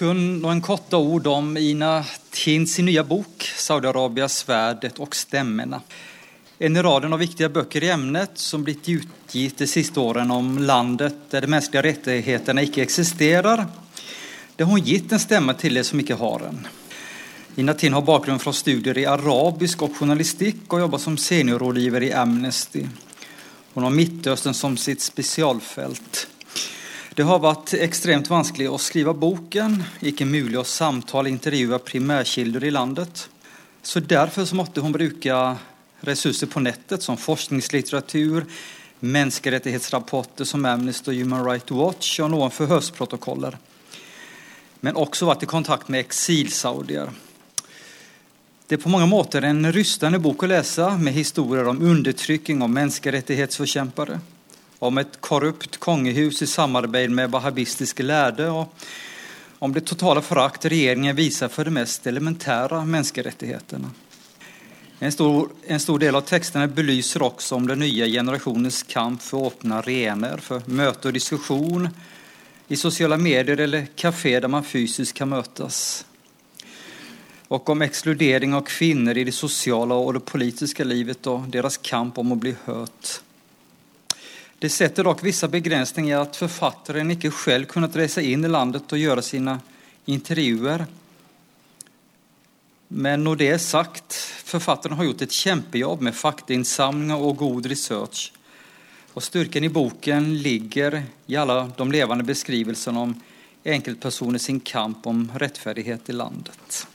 kun några korta ord om Ina Tins nya bok Saudiarabia, svärdet och stämmorna. En i raden av viktiga böcker i ämnet som blivit utgivet de sista åren om landet där de mänskliga rättigheterna icke existerar. Där har hon gett en stämma till er som icke har en. Ina Tin har bakgrund från studier i arabisk och journalistik och jobbar som seniorrådgivare i Amnesty. Hon har Mittöstern som sitt specialfält. Det har varit extremt vanskligt att skriva boken, icke möjligt att samtala och intervjua primärkilder i landet. Så därför så måste hon bruka resurser på nätet som forskningslitteratur, mänskliga rättighetsrapporter som Amnesty och Human Rights Watch och någon förhörsprotokoller. Men också varit i kontakt med exilsaudier. Det är på många måter en rystande bok att läsa med historier om undertryckning av mänskliga rättighetsförkämpare om ett korrupt kongehus i samarbete med wahhabistisk lärde och om det totala förakt regeringen visar för de mest elementära mänskliga rättigheterna. En stor, en stor del av texterna belyser också om den nya generationens kamp för öppna arenor, för möte och diskussion i sociala medier eller kafé där man fysiskt kan mötas. Och om exkludering av kvinnor i det sociala och det politiska livet och deras kamp om att bli hört. Det sätter dock vissa begränsningar att författaren icke själv kunnat resa in i landet och göra sina intervjuer. Men när det är sagt, författaren har gjort ett kämpejobb med faktainsamlingar och god research. Och styrkan i boken ligger i alla de levande beskrivelserna om enkeltpersoner sin kamp om rättfärdighet i landet.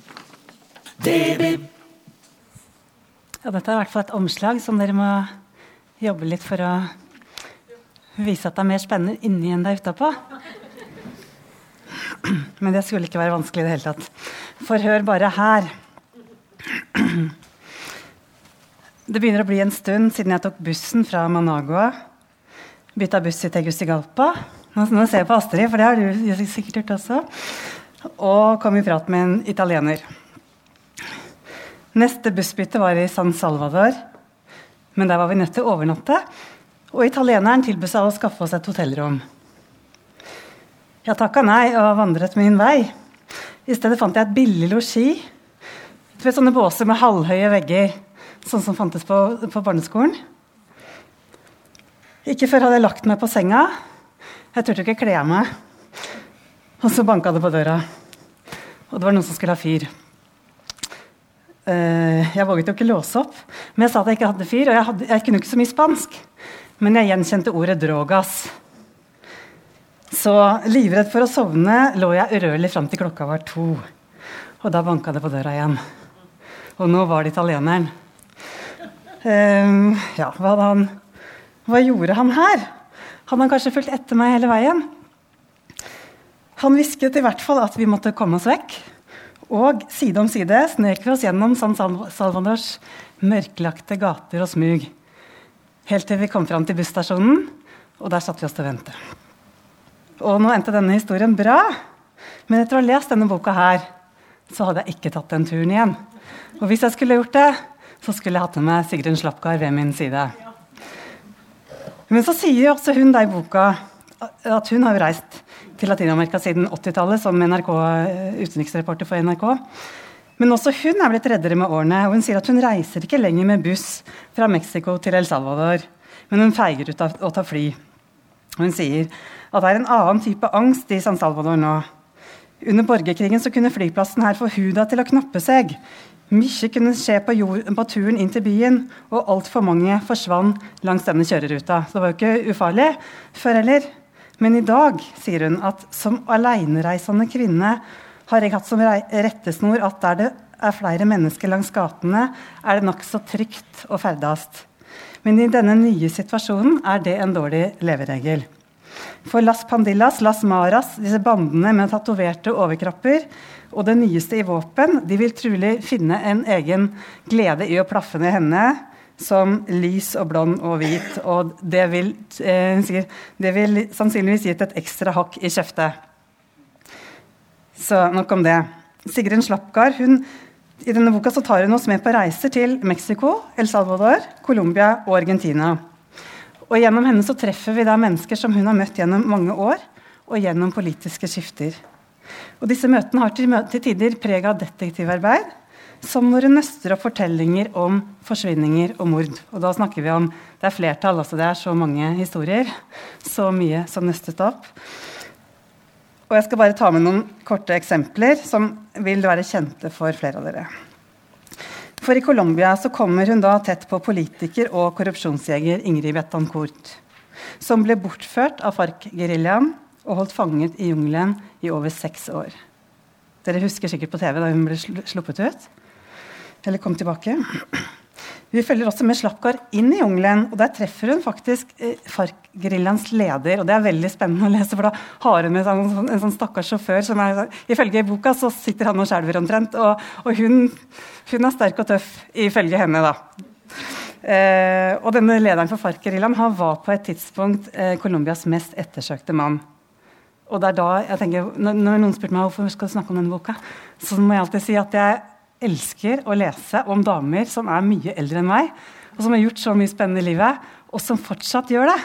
Ja, detta er i hvert fall et omslag som dere må jobbe litt for å vise at det er mer spennende inni enn det er utapå. Men det skulle ikke være vanskelig i det hele tatt. For hør bare her. Det begynner å bli en stund siden jeg tok bussen fra Managua. Bytta buss til Tegucigalpa. Nu nå ser jeg på Astrid, for det har du sikkert gjort også. Og kom i prat med en italiener. Neste bussbytte var i San Salvador, men der var vi nødt til å overnatte. Og italieneren tilbød seg å skaffe oss et hotellrom. Jeg takka nei og vandret min vei. I stedet fant jeg et billig losji ved sånne båser med halvhøye vegger, sånn som fantes på, på barneskolen. Ikke før hadde jeg lagt meg på senga. Jeg turte ikke kle av meg. Og så banka det på døra. Og det var noen som skulle ha fyr. Uh, jeg våget jo ikke låse opp, men jeg sa at jeg ikke hadde fyr. Og jeg, hadde, jeg kunne ikke så mye spansk. Men jeg gjenkjente ordet 'drogas'. Så livredd for å sovne lå jeg urørlig fram til klokka var to. Og da banka det på døra igjen. Og nå var det italieneren. Um, ja, hva, han, hva gjorde han her? Hadde han kanskje fulgt etter meg hele veien? Han hvisket i hvert fall at vi måtte komme oss vekk. Og side om side snek vi oss gjennom San Salvadors mørklagte gater og smug. Helt til vi kom fram til busstasjonen, og der satte vi oss til å vente. Og nå endte denne historien bra, men etter å ha lest denne boka her, så hadde jeg ikke tatt den turen igjen. Og hvis jeg skulle gjort det, så skulle jeg hatt med meg Sigrun Slapgard ved min side. Men så sier også hun der i boka at hun har reist til Latin-Amerika siden 80-tallet som NRK, eh, utenriksreporter for NRK. Men också hon är blivit räddare med åren och hon säger att hon reiser inte längre med buss från Mexiko till El Salvador, men hon feiger ut att ta fly. Hon säger att det är en annan typ av angst i San Salvador nu. Under borgerkrigen så kunde flygplatsen här få huden till att knappa sig. Mycket kunde ske på, jord, på turen in till byn och allt för många försvann längs denna körruta. Så det var inte ofarligt ufarlig heller. Men idag säger hon att som alenereisende kvinna har jeg hatt som rettesnor at der det er flere mennesker langs gatene, er det nokså trygt å ferdes. Men i denne nye situasjonen er det en dårlig leveregel. For Las Pandillas, Las Maras, disse bandene med tatoverte overkropper, og det nyeste i våpen, de vil trolig finne en egen glede i å plaffe ned henne som lys og blond og hvit. Og det vil, eh, det vil sannsynligvis gitt et ekstra hakk i kjeftet. Så nok om det. Sigrun Slapgard hun, i denne boka så tar hun oss med på reiser til Mexico, El Salvador, Colombia og Argentina. Og Gjennom henne så treffer vi da mennesker som hun har møtt gjennom mange år, og gjennom politiske skifter. Og disse møtene har til, til tider preg av detektivarbeid, som når hun nøster opp fortellinger om forsvinninger og mord. Og da snakker vi om Det er flertall, altså det er så mange historier. Så mye som nøstet opp. Og jeg skal bare ta med noen korte eksempler som vil være kjente for flere av dere. For i Colombia så kommer hun da tett på politiker og korrupsjonsjeger Ingrid Betancourt, som ble bortført av FARC-geriljaen og holdt fanget i jungelen i over seks år. Dere husker sikkert på TV da hun ble sluppet ut? Eller kom tilbake? Vi følger også med Slapkar inn i jungelen, og der treffer hun faktisk eh, FARC-geriljaens leder. og Det er veldig spennende å lese, for da har hun med seg en, sånn, en sånn stakkars sjåfør som er, Ifølge boka så sitter han og skjelver omtrent, og, og hun, hun, er sterk og tøff ifølge henne, da. Eh, og denne lederen for FARC-geriljaen var på et tidspunkt eh, Colombias mest ettersøkte mann. Og det er da jeg tenker, når, når noen spurte meg hvorfor skal du snakke om denne boka, så må jeg alltid si at jeg elsker å lese om damer som er mye eldre enn meg, og som har gjort så mye spennende i livet, og som fortsatt gjør det.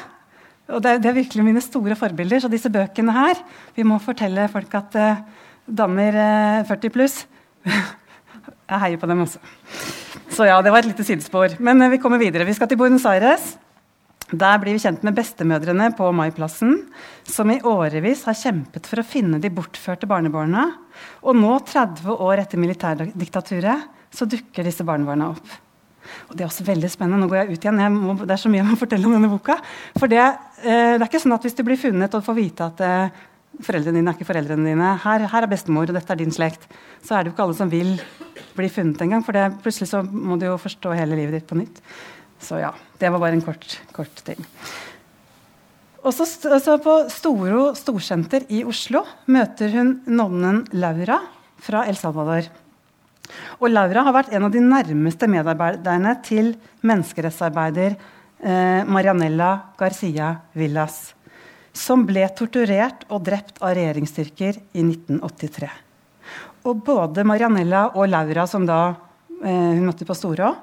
Og det, det er virkelig mine store forbilder. Så disse bøkene her Vi må fortelle folk at uh, damer eh, uh, 40 pluss Jeg heier på dem også. Så ja, det var et lite sidespor. Men uh, vi kommer videre. Vi skal til Buenos Aires. Der blir vi kjent med bestemødrene på Maiplassen, som i årevis har kjempet for å finne de bortførte barnebarna. Og nå, 30 år etter militærdiktaturet, så dukker disse barnebarna opp. Og Det er også veldig spennende. Nå går jeg ut igjen. Jeg må, det er så mye jeg må fortelle om denne boka. For det, eh, det, er ikke sånn at hvis du blir funnet og får vite at eh, foreldrene dine er ikke foreldrene dine, her, her, er bestemor, og dette er din slekt, så er det jo ikke alle som vil bli funnet engang. For det, plutselig så må du jo forstå hele livet ditt på nytt. Så ja, det var bare en kort, kort ting. Også, på Storo storsenter i Oslo møter hun nonnen Laura fra El Salvador. Og Laura har vært en av de nærmeste medarbeiderne til menneskerettsarbeider eh, Marianella Garcia Villas, som ble torturert og drept av regjeringsstyrker i 1983. Og både Marianella og Laura, som da eh, hun møtte på Storå,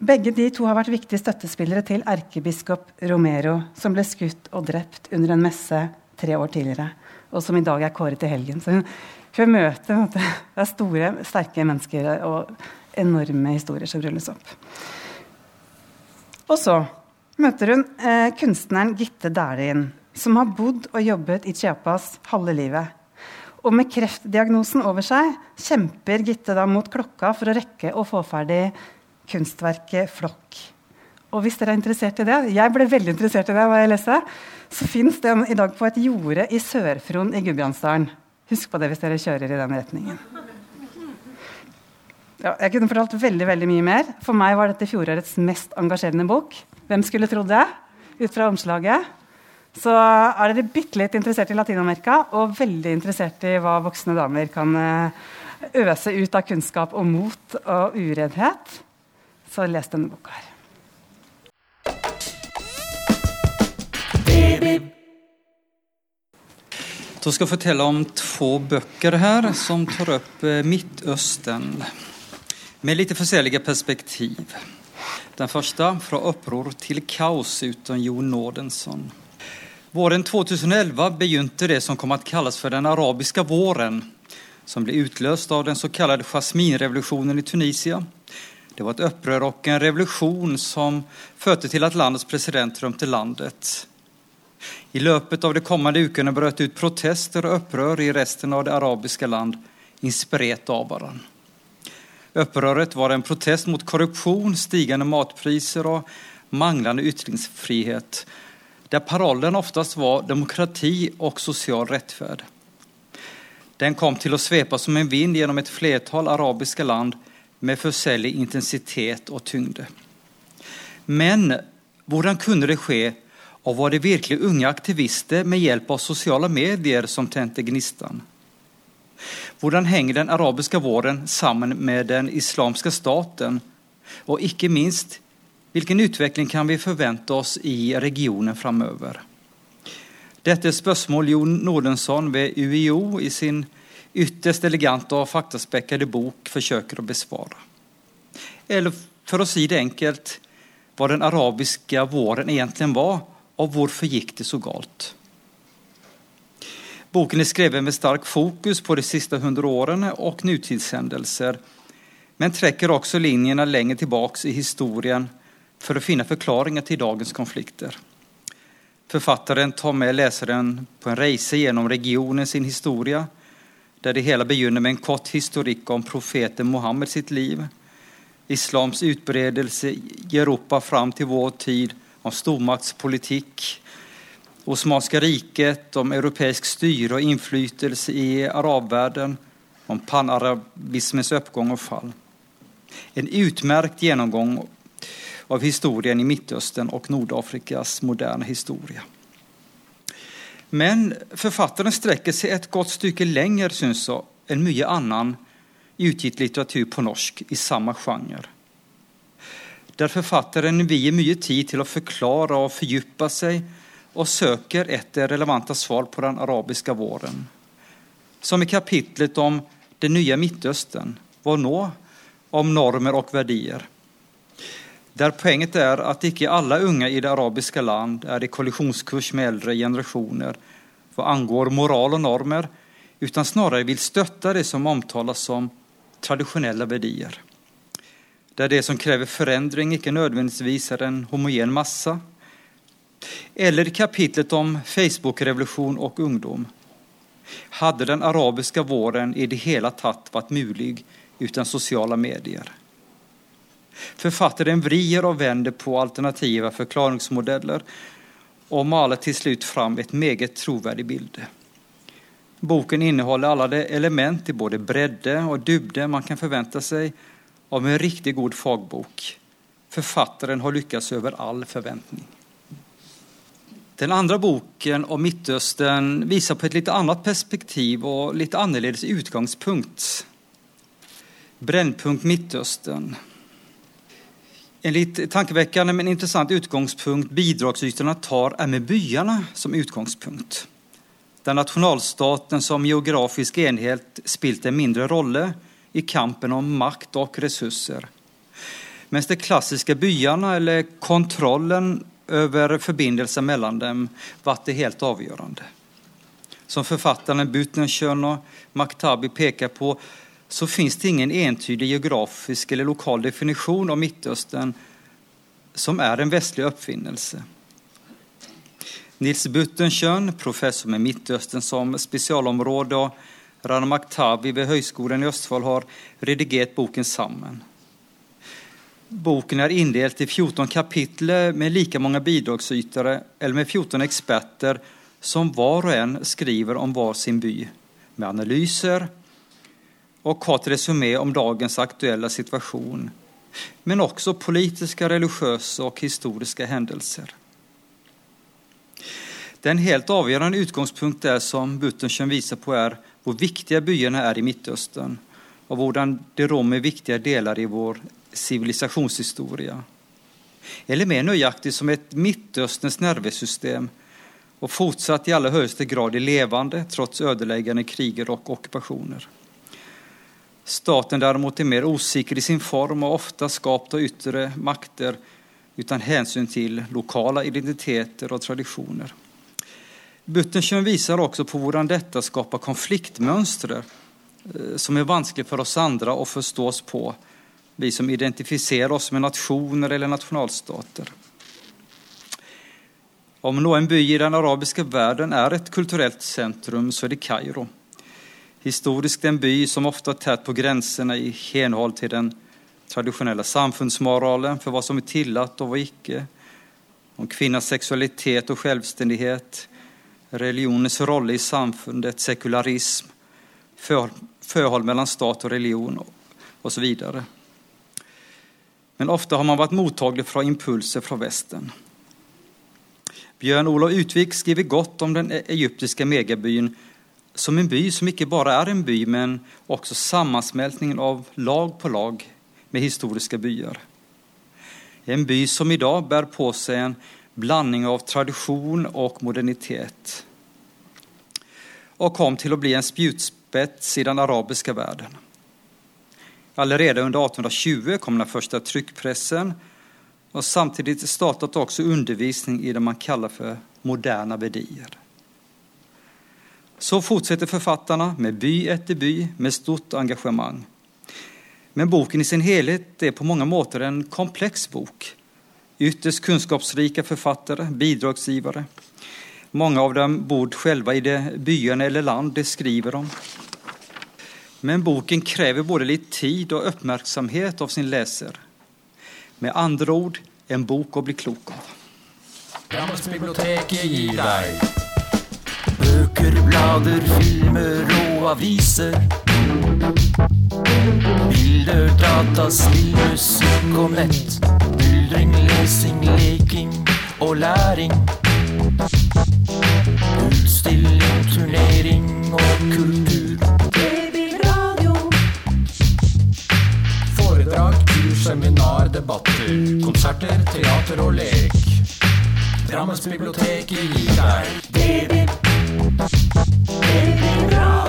begge de to har vært viktige støttespillere til erkebiskop Romero, som ble skutt og drept under en messe tre år tidligere, og som i dag er kåret til helgen. Så hun, hun møter det er store, sterke mennesker og enorme historier som rulles opp. Og så møter hun eh, kunstneren Gitte Dælin, som har bodd og jobbet i Chiapas halve livet. Og med kreftdiagnosen over seg kjemper Gitte da mot klokka for å rekke å få ferdig kunstverket 'Flokk'. Og hvis dere er interessert i det, Jeg ble veldig interessert i det. hva jeg leste, Så fins den i dag på et jorde i Sør-Fron i Gudbrandsdalen. Husk på det hvis dere kjører i den retningen. Ja, jeg kunne fortalt veldig veldig mye mer. For meg var dette fjorårets mest engasjerende bok. Hvem skulle trodd det? Ut fra omslaget. Så er dere bitte litt interessert i Latin-Amerika og veldig interessert i hva voksne damer kan ösa øse ut av kunnskap og mot og ureddhet, så les denne boka her. Jag ska fortelle om två böcker här som tar upp eh, Mittösten. Mittöstern med lite försäljliga perspektiv. Den första, Från uppror till kaos' utan Jon Nordensson. Våren 2011 begynte det som kom att kallas för den arabiska våren som blev utlöst av den så kallade jasminrevolutionen i Tunisien det var ett upprör och en revolution som förde till att landets president rymde landet. I löpet av de kommande ukene bröt ut protester och upprör i resten av det arabiska land, inspirerat av varann. Uppröret var en protest mot korruption, stigande matpriser och manglande yttrandefrihet, där parollen oftast var demokrati och social rättfärd. Den kom till att svepa som en vind genom ett flertal arabiska land med försäljning, intensitet och tyngd. Men hur kunde det ske? Och var det verkligen unga aktivister med hjälp av sociala medier som tände gnistan? Hur hänger den arabiska våren samman med den islamska staten? Och icke minst, vilken utveckling kan vi förvänta oss i regionen framöver? Detta är spörsmål Jon Nordensson vid UiO i sin ytterst eleganta och faktaspäckade bok försöker att besvara. Eller för att säga det enkelt, vad den arabiska våren egentligen var, och varför gick det så galt. Boken är skriven med stark fokus på de sista hundra åren och nutidshändelser, men träcker också linjerna längre tillbaks i historien för att finna förklaringar till dagens konflikter. Författaren tar med läsaren på en resa genom regionen sin historia, där det hela begynner med en kort historik om profeten Muhammed sitt liv, islams utbredelse i Europa fram till vår tid, om stormaktspolitik, Osmanska riket, om europeisk styre och inflytelse i arabvärlden, om panarabismens uppgång och fall. En utmärkt genomgång av historien i Mittöstern och Nordafrikas moderna historia. Men författaren sträcker sig ett gott stycke längre, syns jag, än mycket annan utgitt litteratur på norsk i samma genre. Där författaren viger mycket tid till att förklara och fördjupa sig och söker efter relevanta svar på den arabiska våren. Som i kapitlet om det nya Mittöstern, vad nå? Om normer och värderingar. Där poänget är att icke alla unga i det arabiska land är i kollisionskurs med äldre generationer vad angår moral och normer, utan snarare vill stötta det som omtalas som traditionella värderingar. Där det som kräver förändring icke nödvändigtvis är en homogen massa. Eller i kapitlet om Facebook-revolution och ungdom. Hade den arabiska våren i det hela tatt varit mulig utan sociala medier? Författaren vrider och vänder på alternativa förklaringsmodeller och maler till slut fram ett meget trovärdig bild. Boken innehåller alla de element i både bredde och dybde man kan förvänta sig av en riktigt god fagbok. Författaren har lyckats över all förväntning. Den andra boken om Mittöstern visar på ett lite annat perspektiv och lite annorledes utgångspunkt. Brännpunkt Mittöstern Enligt tankeväckande men intressant utgångspunkt bidragsytorna tar är med byarna som utgångspunkt. Där nationalstaten som geografisk enhet spilt en mindre roll i kampen om makt och resurser. Medan de klassiska byarna eller kontrollen över förbindelsen mellan dem varit det helt avgörande. Som författaren Butnerschön och Maktabi pekar på så finns det ingen entydig geografisk eller lokal definition av Mittöstern som är en västlig uppfinnelse. Nils Buttenschön, professor med Mittöstern som specialområde och Rana Maktabi vid Högskolan i Östfold har redigerat boken samman. Boken är indelad i 14 kapitel med lika många bidragsytare eller med 14 experter som var och en skriver om var sin by med analyser, och kort resumé om dagens aktuella situation, men också politiska, religiösa och historiska händelser. Den helt avgörande utgångspunkt är som Buttenschön visar på är hur viktiga byarna är i Mittöstern och hur de rymmer viktiga delar i vår civilisationshistoria. Eller mer nöjaktigt som ett Mittösterns nervsystem och fortsatt i allra högsta grad är levande trots ödeläggande kriger och ockupationer. Staten däremot är mer osäker i sin form och ofta skapt av yttre makter utan hänsyn till lokala identiteter och traditioner. Buttenschön visar också på hur detta skapar konfliktmönster eh, som är vanskligt för oss andra att förstå oss på, vi som identifierar oss med nationer eller nationalstater. Om någon by i den arabiska världen är ett kulturellt centrum så är det Kairo. Historiskt en by som ofta tätt på gränserna i henhåll till den traditionella samfundsmoralen för vad som är tillåtet och vad icke. Om kvinnans sexualitet och självständighet, religionens roll i samfundet, sekularism, förhåll mellan stat och religion och så vidare. Men ofta har man varit mottaglig för impulser från västern. Björn-Olof Utvik skriver gott om den e-, egyptiska megabyn som en by som inte bara är en by men också sammansmältningen av lag på lag med historiska byar. En by som idag bär på sig en blandning av tradition och modernitet och kom till att bli en spjutspets i den arabiska världen. Allerede under 1820 kom den första tryckpressen och samtidigt startat också undervisning i det man kallar för moderna bedier. Så fortsätter författarna med by efter by med stort engagemang. Men boken i sin helhet är på många måter en komplex bok. Ytterst kunskapsrika författare, bidragsgivare. Många av dem bor själva i de byarna eller land de skriver om. Men boken kräver både lite tid och uppmärksamhet av sin läsare. Med andra ord, en bok att bli klok av. Drammensbiblioteket i deg blader, filmer og aviser. Bilder, data, spill, musikk og nett. Myldring, lesing, leking og læring. Utstilling, turnering og kultur. Foredrag, kurs, seminar, debatter. Konserter, teater og lek. Drammensbiblioteket gir deg living wrong.